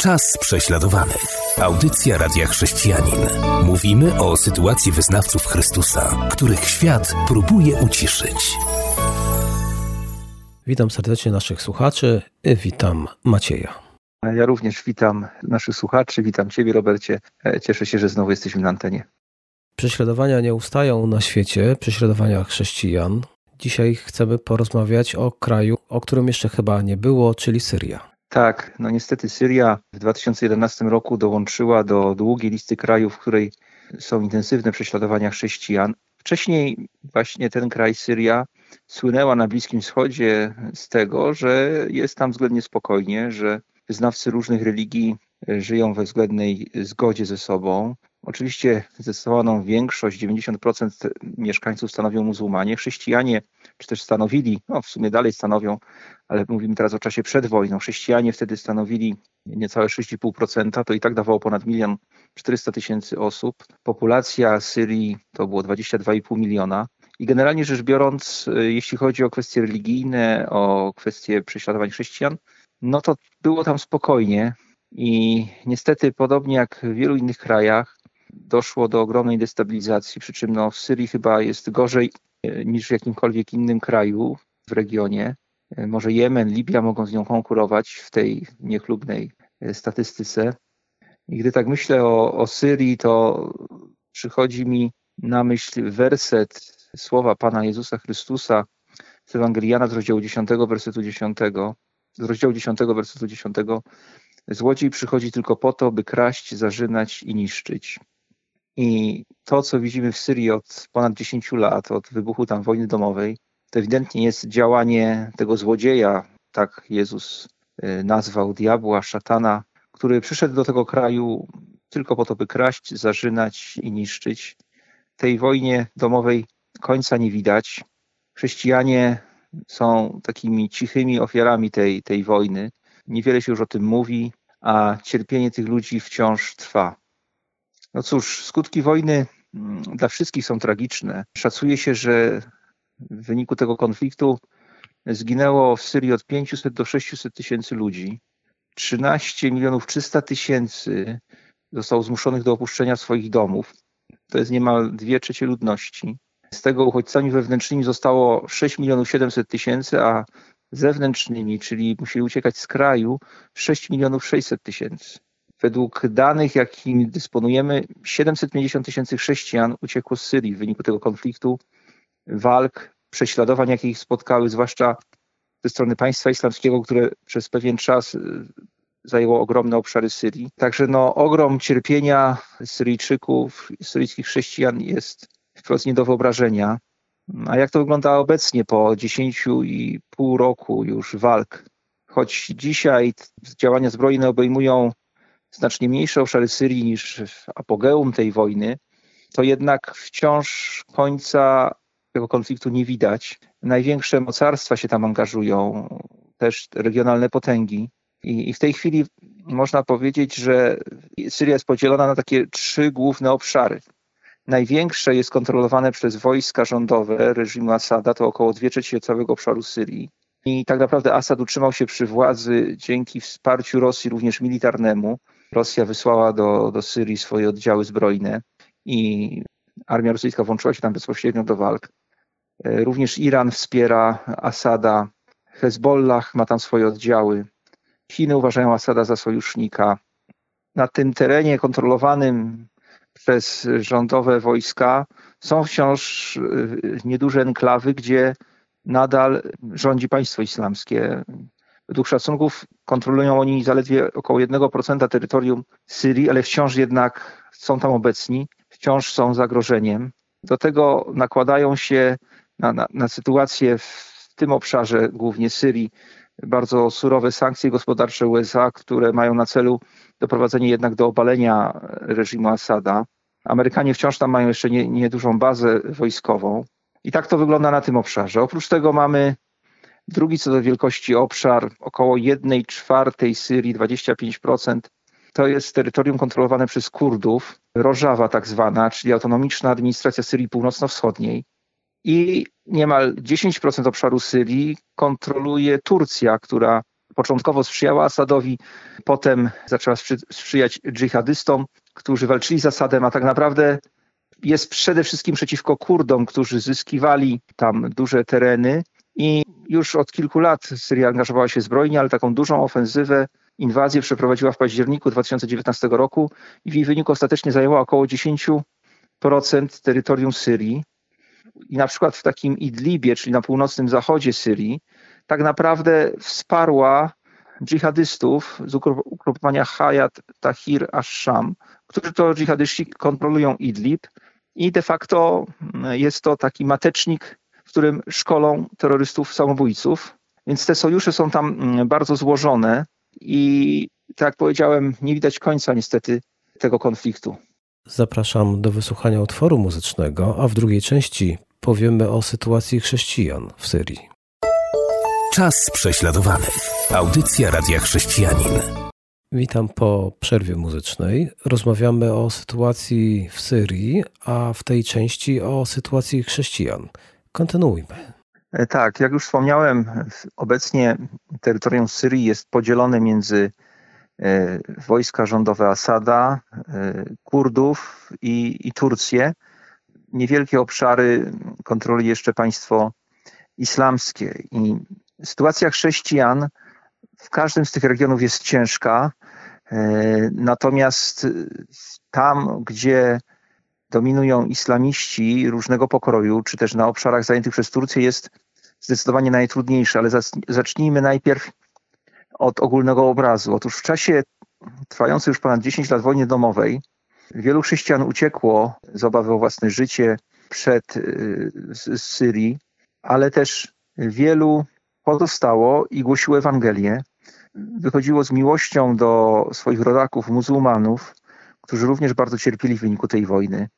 Czas prześladowanych. Audycja Radia Chrześcijanin. Mówimy o sytuacji wyznawców Chrystusa, których świat próbuje uciszyć. Witam serdecznie naszych słuchaczy. Witam Macieja. Ja również witam naszych słuchaczy, witam Ciebie, Robercie. Cieszę się, że znowu jesteśmy na antenie. Prześladowania nie ustają na świecie, prześladowania chrześcijan. Dzisiaj chcemy porozmawiać o kraju, o którym jeszcze chyba nie było, czyli Syria. Tak, no niestety Syria w 2011 roku dołączyła do długiej listy krajów, w której są intensywne prześladowania chrześcijan. Wcześniej właśnie ten kraj Syria słynęła na Bliskim Wschodzie z tego, że jest tam względnie spokojnie, że wyznawcy różnych religii żyją we względnej zgodzie ze sobą. Oczywiście zdecydowaną większość, 90% mieszkańców stanowią muzułmanie. Chrześcijanie, czy też stanowili, no w sumie dalej stanowią, ale mówimy teraz o czasie przed wojną. Chrześcijanie wtedy stanowili niecałe 6,5%, to i tak dawało ponad milion 400 tysięcy osób. Populacja Syrii to było 22,5 miliona. I generalnie rzecz biorąc, jeśli chodzi o kwestie religijne, o kwestie prześladowań chrześcijan, no to było tam spokojnie. I niestety, podobnie jak w wielu innych krajach, doszło do ogromnej destabilizacji, przy czym no, w Syrii chyba jest gorzej niż w jakimkolwiek innym kraju w regionie. Może Jemen, Libia mogą z nią konkurować w tej niechlubnej statystyce. I gdy tak myślę o, o Syrii, to przychodzi mi na myśl werset słowa Pana Jezusa Chrystusa z Ewangeliana z rozdziału 10, wersetu 10, z rozdziału 10, wersetu 10. Złodziej przychodzi tylko po to, by kraść, zarzynać i niszczyć. I to, co widzimy w Syrii od ponad 10 lat, od wybuchu tam wojny domowej, to ewidentnie jest działanie tego złodzieja, tak Jezus nazwał diabła, szatana, który przyszedł do tego kraju tylko po to, by kraść, zarzynać i niszczyć. Tej wojnie domowej końca nie widać. Chrześcijanie są takimi cichymi ofiarami tej, tej wojny. Niewiele się już o tym mówi, a cierpienie tych ludzi wciąż trwa. No cóż, skutki wojny dla wszystkich są tragiczne. Szacuje się, że w wyniku tego konfliktu zginęło w Syrii od 500 do 600 tysięcy ludzi. 13 milionów 300 tysięcy zostało zmuszonych do opuszczenia swoich domów. To jest niemal dwie trzecie ludności. Z tego uchodźcami wewnętrznymi zostało 6 milionów 700 tysięcy, a zewnętrznymi, czyli musieli uciekać z kraju, 6 milionów 600 tysięcy. Według danych, jakimi dysponujemy, 750 tysięcy chrześcijan uciekło z Syrii w wyniku tego konfliktu, walk, prześladowań, jakie ich spotkały, zwłaszcza ze strony państwa islamskiego, które przez pewien czas zajęło ogromne obszary Syrii. Także no, ogrom cierpienia Syryjczyków, syryjskich chrześcijan jest wprost nie do wyobrażenia. A jak to wygląda obecnie po 10,5 roku już walk? Choć dzisiaj działania zbrojne obejmują znacznie mniejsze obszary Syrii niż w apogeum tej wojny, to jednak wciąż końca tego konfliktu nie widać. Największe mocarstwa się tam angażują, też regionalne potęgi. I, I, w tej chwili można powiedzieć, że Syria jest podzielona na takie trzy główne obszary. Największe jest kontrolowane przez wojska rządowe reżimu Asada, to około 2 trzecie całego obszaru Syrii. I tak naprawdę Asad utrzymał się przy władzy dzięki wsparciu Rosji, również militarnemu. Rosja wysłała do, do Syrii swoje oddziały zbrojne i armia rosyjska włączyła się tam bezpośrednio do walk. Również Iran wspiera Asada, Hezbollah ma tam swoje oddziały. Chiny uważają Asada za sojusznika. Na tym terenie kontrolowanym przez rządowe wojska są wciąż nieduże enklawy, gdzie nadal rządzi państwo islamskie. Według szacunków kontrolują oni zaledwie około 1% terytorium Syrii, ale wciąż jednak są tam obecni, wciąż są zagrożeniem. Do tego nakładają się na, na, na sytuację w tym obszarze, głównie Syrii, bardzo surowe sankcje gospodarcze USA, które mają na celu doprowadzenie jednak do obalenia reżimu Asada. Amerykanie wciąż tam mają jeszcze niedużą nie bazę wojskową. I tak to wygląda na tym obszarze. Oprócz tego mamy drugi co do wielkości obszar, około 1 czwartej Syrii, 25%. To jest terytorium kontrolowane przez Kurdów, Rożawa tak zwana, czyli autonomiczna administracja Syrii Północno-Wschodniej. I niemal 10% obszaru Syrii kontroluje Turcja, która początkowo sprzyjała Asadowi, potem zaczęła sprzyjać dżihadystom, którzy walczyli z Asadem, a tak naprawdę jest przede wszystkim przeciwko Kurdom, którzy zyskiwali tam duże tereny i już od kilku lat Syria angażowała się zbrojnie, ale taką dużą ofensywę, inwazję przeprowadziła w październiku 2019 roku i w jej wyniku ostatecznie zajęła około 10% terytorium Syrii. I na przykład w takim Idlibie, czyli na północnym zachodzie Syrii, tak naprawdę wsparła dżihadystów z ugrupowania Hayat Tahrir Ash-Sham, którzy to dżihadyści kontrolują Idlib i de facto jest to taki matecznik, w którym szkolą terrorystów samobójców. Więc te sojusze są tam mm, bardzo złożone i tak jak powiedziałem, nie widać końca niestety tego konfliktu. Zapraszam do wysłuchania utworu muzycznego, a w drugiej części powiemy o sytuacji chrześcijan w Syrii. Czas prześladowanych. Audycja Radia Chrześcijanin. Witam po przerwie muzycznej. Rozmawiamy o sytuacji w Syrii, a w tej części o sytuacji chrześcijan. Kontynuujmy. E, tak, jak już wspomniałem, obecnie terytorium Syrii jest podzielone między e, wojska rządowe Asada, e, Kurdów i, i Turcję. Niewielkie obszary kontroli jeszcze państwo islamskie. I sytuacja chrześcijan w każdym z tych regionów jest ciężka. Natomiast tam, gdzie dominują islamiści różnego pokroju, czy też na obszarach zajętych przez Turcję jest zdecydowanie najtrudniejsze, ale zacznijmy najpierw od ogólnego obrazu. Otóż w czasie trwającej już ponad 10 lat wojny domowej wielu chrześcijan uciekło z obawy o własne życie przed y, z Syrii, ale też wielu pozostało i głosiło Ewangelię. Wychodziło z miłością do swoich rodaków, muzułmanów, którzy również bardzo cierpieli w wyniku tej wojny.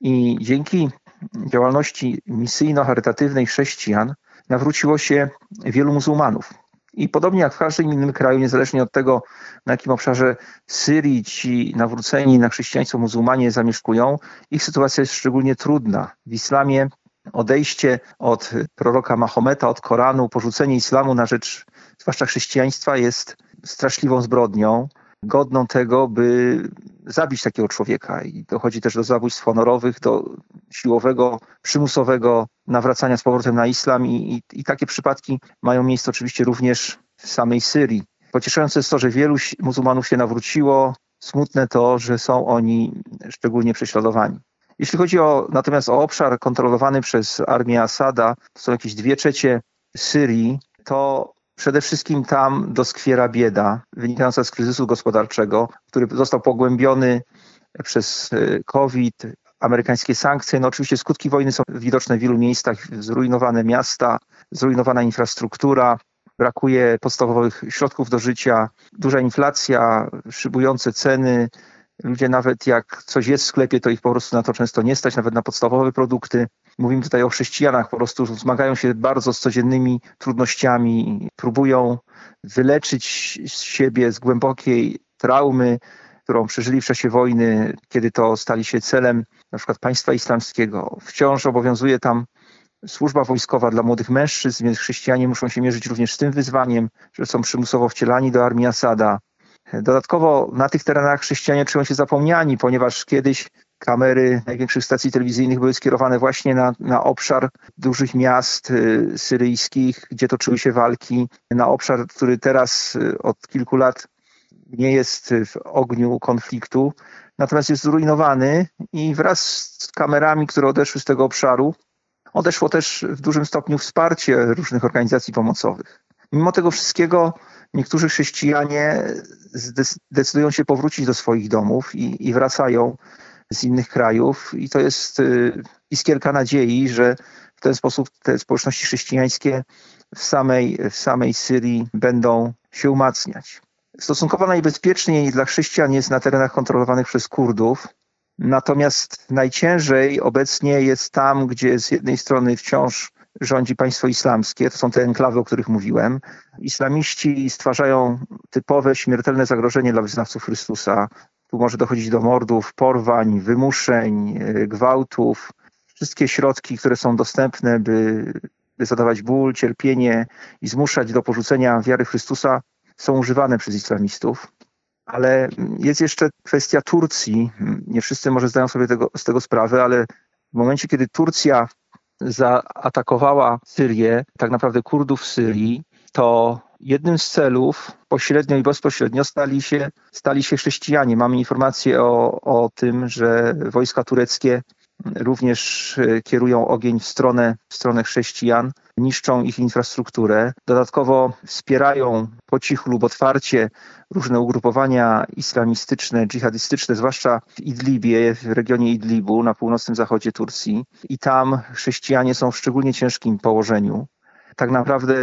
I dzięki działalności misyjno-charytatywnej chrześcijan nawróciło się wielu muzułmanów. I podobnie jak w każdym innym kraju, niezależnie od tego, na jakim obszarze Syrii ci nawróceni na chrześcijaństwo muzułmanie zamieszkują, ich sytuacja jest szczególnie trudna. W islamie odejście od proroka Mahometa, od Koranu, porzucenie islamu na rzecz zwłaszcza chrześcijaństwa jest straszliwą zbrodnią godną tego, by zabić takiego człowieka. I dochodzi też do zabójstw honorowych, do siłowego, przymusowego nawracania z powrotem na islam i, i, i takie przypadki mają miejsce oczywiście również w samej Syrii. Pocieszające jest to, że wielu muzułmanów się nawróciło. Smutne to, że są oni szczególnie prześladowani. Jeśli chodzi o, natomiast o obszar kontrolowany przez armię Asada, to są jakieś dwie trzecie Syrii, to Przede wszystkim tam doskwiera bieda wynikająca z kryzysu gospodarczego, który został pogłębiony przez e, COVID, amerykańskie sankcje. No oczywiście skutki wojny są widoczne w wielu miejscach. Zrujnowane miasta, zrujnowana infrastruktura, brakuje podstawowych środków do życia, duża inflacja, szybujące ceny. Ludzie nawet jak coś jest w sklepie, to ich po prostu na to często nie stać, nawet na podstawowe produkty. Mówimy tutaj o chrześcijanach, po prostu zmagają się bardzo z codziennymi trudnościami, próbują wyleczyć siebie z głębokiej traumy, którą przeżyli w czasie wojny, kiedy to stali się celem na przykład państwa islamskiego. Wciąż obowiązuje tam służba wojskowa dla młodych mężczyzn, więc chrześcijanie muszą się mierzyć również z tym wyzwaniem, że są przymusowo wcielani do armii Asada. Dodatkowo na tych terenach chrześcijanie czują się zapomniani, ponieważ kiedyś kamery największych stacji telewizyjnych były skierowane właśnie na, na obszar dużych miast y, syryjskich, gdzie toczyły się walki, na obszar, który teraz y, od kilku lat nie jest w ogniu konfliktu, natomiast jest zrujnowany i wraz z kamerami, które odeszły z tego obszaru, odeszło też w dużym stopniu wsparcie różnych organizacji pomocowych. Mimo tego wszystkiego niektórzy chrześcijanie zdecydują się powrócić do swoich domów i, i wracają z innych krajów i to jest y, iskierka nadziei, że w ten sposób te społeczności chrześcijańskie w samej, w samej Syrii będą się umacniać. Stosunkowo najbezpieczniej dla chrześcijan jest na terenach kontrolowanych przez Kurdów, natomiast najciężej obecnie jest tam, gdzie z jednej strony wciąż rządzi państwo islamskie, to są te enklawy, o których mówiłem. Islamiści stwarzają typowe śmiertelne zagrożenie dla wyznawców Chrystusa. Tu może dochodzić do mordów, porwań, wymuszeń, e, gwałtów. Wszystkie środki, które są dostępne, by by zadawać ból, cierpienie i zmuszać do porzucenia wiary Chrystusa, są używane przez islamistów. Ale jest jeszcze kwestia Turcji. Nie wszyscy może zdają sobie tego, z tego sprawę, ale w momencie, kiedy Turcja zaatakowała Syrię, tak naprawdę Kurdów w Syrii, to jednym z celów pośrednio i bezpośrednio stali się, stali się chrześcijanie. Mamy informacje o, o tym, że wojska tureckie również e, kierują ogień w stronę, w stronę chrześcijan, niszczą ich infrastrukturę. Dodatkowo wspierają po cichu lub otwarcie różne ugrupowania islamistyczne, dżihadystyczne, zwłaszcza w Idlibie, w regionie Idlibu na północnym zachodzie Turcji. I tam chrześcijanie są w szczególnie ciężkim położeniu. Tak naprawdę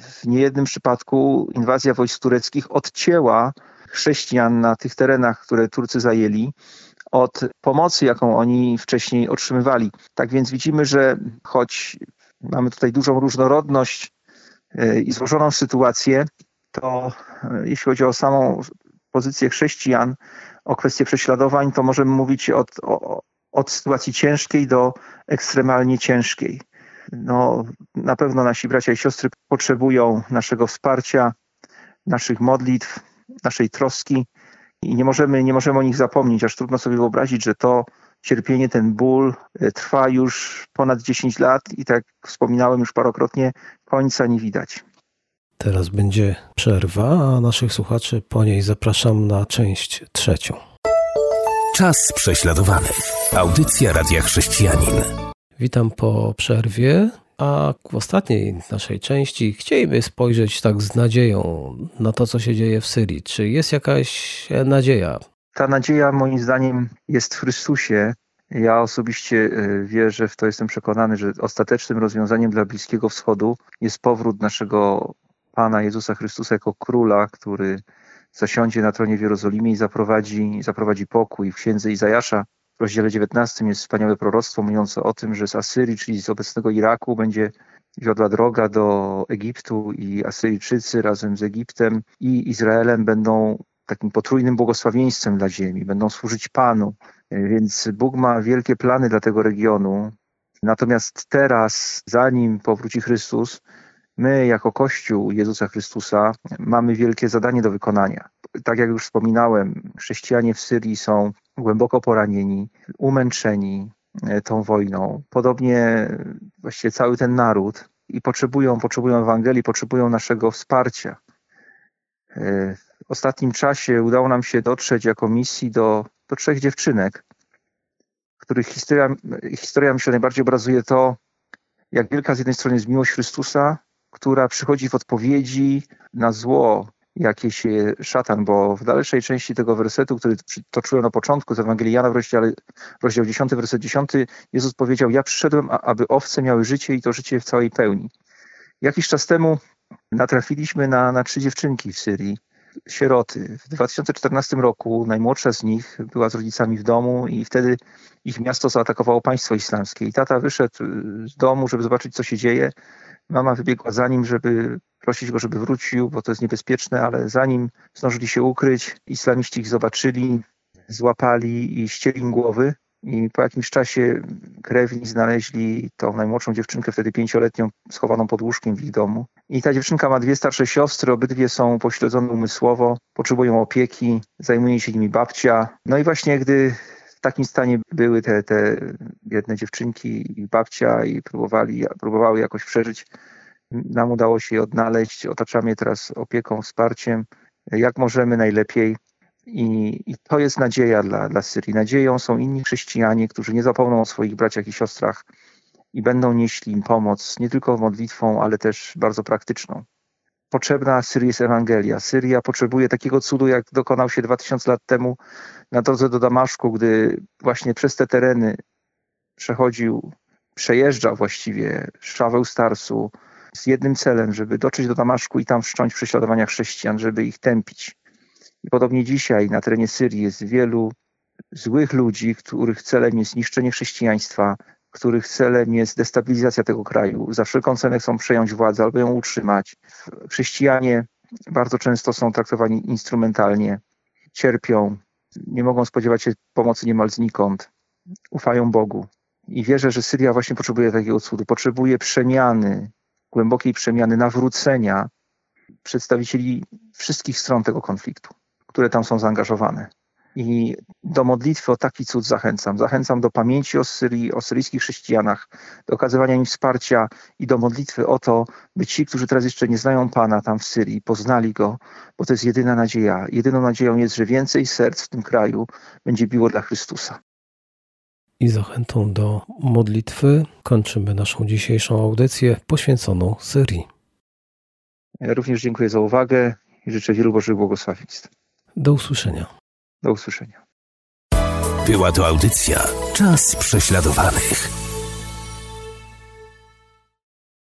w niejednym przypadku inwazja wojsk tureckich odcięła chrześcijan na tych terenach, które Turcy zajęli, od pomocy, jaką oni wcześniej otrzymywali. Tak więc widzimy, że choć mamy tutaj dużą różnorodność e, i złożoną sytuację, to e, jeśli chodzi o samą pozycję chrześcijan, o kwestię prześladowań, to możemy mówić od, od sytuacji ciężkiej do ekstremalnie ciężkiej. No, na pewno nasi bracia i siostry potrzebują naszego wsparcia, naszych modlitw, naszej troski i nie możemy, nie możemy o nich zapomnieć, aż trudno sobie wyobrazić, że to cierpienie, ten ból e, trwa już ponad 10 lat i tak wspominałem już parokrotnie, końca nie widać. Teraz będzie przerwa, a naszych słuchaczy po niej zapraszam na część trzecią. Czas prześladowanych. Audycja Radia Chrześcijanin. Witam po przerwie. A w ostatniej naszej części chcieliby spojrzeć tak z nadzieją na to, co się dzieje w Syrii. Czy jest jakaś nadzieja? Ta nadzieja moim zdaniem jest w Chrystusie. Ja osobiście e, wierzę w to, jestem przekonany, że ostatecznym rozwiązaniem dla Bliskiego Wschodu jest powrót naszego Pana Jezusa Chrystusa jako króla, który zasiądzie na tronie w Jerozolimie i zaprowadzi, zaprowadzi pokój. W księdze Izajasza w rozdziale 19 jest wspaniałe proroctwo mówiące o tym, że z Asyrii, czyli z obecnego Iraku, będzie wiodła droga do Egiptu i Asyryjczycy razem z Egiptem i Izraelem będą takim potrójnym błogosławieństwem dla ziemi, będą służyć Panu. Więc Bóg ma wielkie plany dla tego regionu. Natomiast teraz, zanim powróci Chrystus, my jako Kościół Jezusa Chrystusa mamy wielkie zadanie do wykonania. Tak jak już wspominałem, chrześcijanie w Syrii są głęboko poranieni, umęczeni e, tą wojną. Podobnie właściwie cały ten naród i potrzebują, potrzebują Ewangelii, potrzebują naszego wsparcia. W ostatnim czasie udało nam się dotrzeć jako misji do, do trzech dziewczynek, których historia, historia myślę najbardziej obrazuje to, jak wielka z jednej strony jest miłość Chrystusa, która przychodzi w odpowiedzi na zło, jakie się szatan, bo w dalszej części tego wersetu, który toczyłem na początku z Ewangelii Jana w rozdziale, rozdział 10, werset 10, Jezus powiedział, ja przyszedłem, aby owce miały życie i to życie w całej pełni. Jakiś czas temu natrafiliśmy na, na trzy dziewczynki w Syrii, sieroty. W 2014 roku najmłodsza z nich była z rodzicami w domu i wtedy ich miasto zaatakowało państwo islamskie. I tata wyszedł z domu, żeby zobaczyć, co się dzieje. Mama wybiegła za nim, żeby prosić go, żeby wrócił, bo to jest niebezpieczne, ale zanim zdążyli się ukryć, islamiści ich zobaczyli, złapali i ścieli im głowy. I po jakimś czasie krewni znaleźli tą najmłodszą dziewczynkę, wtedy pięcioletnią, schowaną pod łóżkiem w ich domu. I ta dziewczynka ma dwie starsze siostry, obydwie są pośledzone umysłowo, potrzebują opieki, zajmuje się nimi babcia. No i właśnie gdy w takim stanie były te, te biedne dziewczynki i babcia i próbowali, próbowały jakoś przeżyć, nam udało się je odnaleźć. Otaczamy je teraz opieką, wsparciem, jak możemy najlepiej. I, I, to jest nadzieja dla, dla Syrii. Nadzieją są inni chrześcijanie, którzy nie zapomną o swoich braciach i siostrach i będą nieśli im pomoc, nie tylko modlitwą, ale też bardzo praktyczną. Potrzebna Syrii jest Ewangelia. Syria potrzebuje takiego cudu, jak dokonał się 2000 lat temu na drodze do Damaszku, gdy właśnie przez te tereny przechodził, przejeżdżał właściwie Szaweł Starsu, z jednym celem, żeby dotrzeć do Damaszku i tam wszcząć prześladowania chrześcijan, żeby ich tępić. I podobnie dzisiaj na terenie Syrii jest wielu złych ludzi, których celem jest niszczenie chrześcijaństwa, których celem jest destabilizacja tego kraju. Za wszelką cenę chcą przejąć władzę albo ją utrzymać. Chrześcijanie bardzo często są traktowani instrumentalnie, cierpią, nie mogą spodziewać się pomocy niemal znikąd, ufają Bogu. I wierzę, że Syria właśnie potrzebuje takiego cudu, potrzebuje przemiany, głębokiej przemiany, nawrócenia przedstawicieli wszystkich stron tego konfliktu, które tam są zaangażowane. I do modlitwy o taki cud zachęcam. Zachęcam do pamięci o Syrii, o syryjskich chrześcijanach, do okazywania im wsparcia i do modlitwy o to, by ci, którzy teraz jeszcze nie znają Pana tam w Syrii, poznali Go, bo to jest jedyna nadzieja. Jedyną nadzieją jest, że więcej serc w tym kraju będzie biło dla Chrystusa. I zachętą do modlitwy kończymy naszą dzisiejszą audycję poświęconą Syrii. Ja również dziękuję za uwagę i życzę wielu Bożych błogosławieństw. Do usłyszenia. Do usłyszenia. Była to audycja Czas prześladowanych.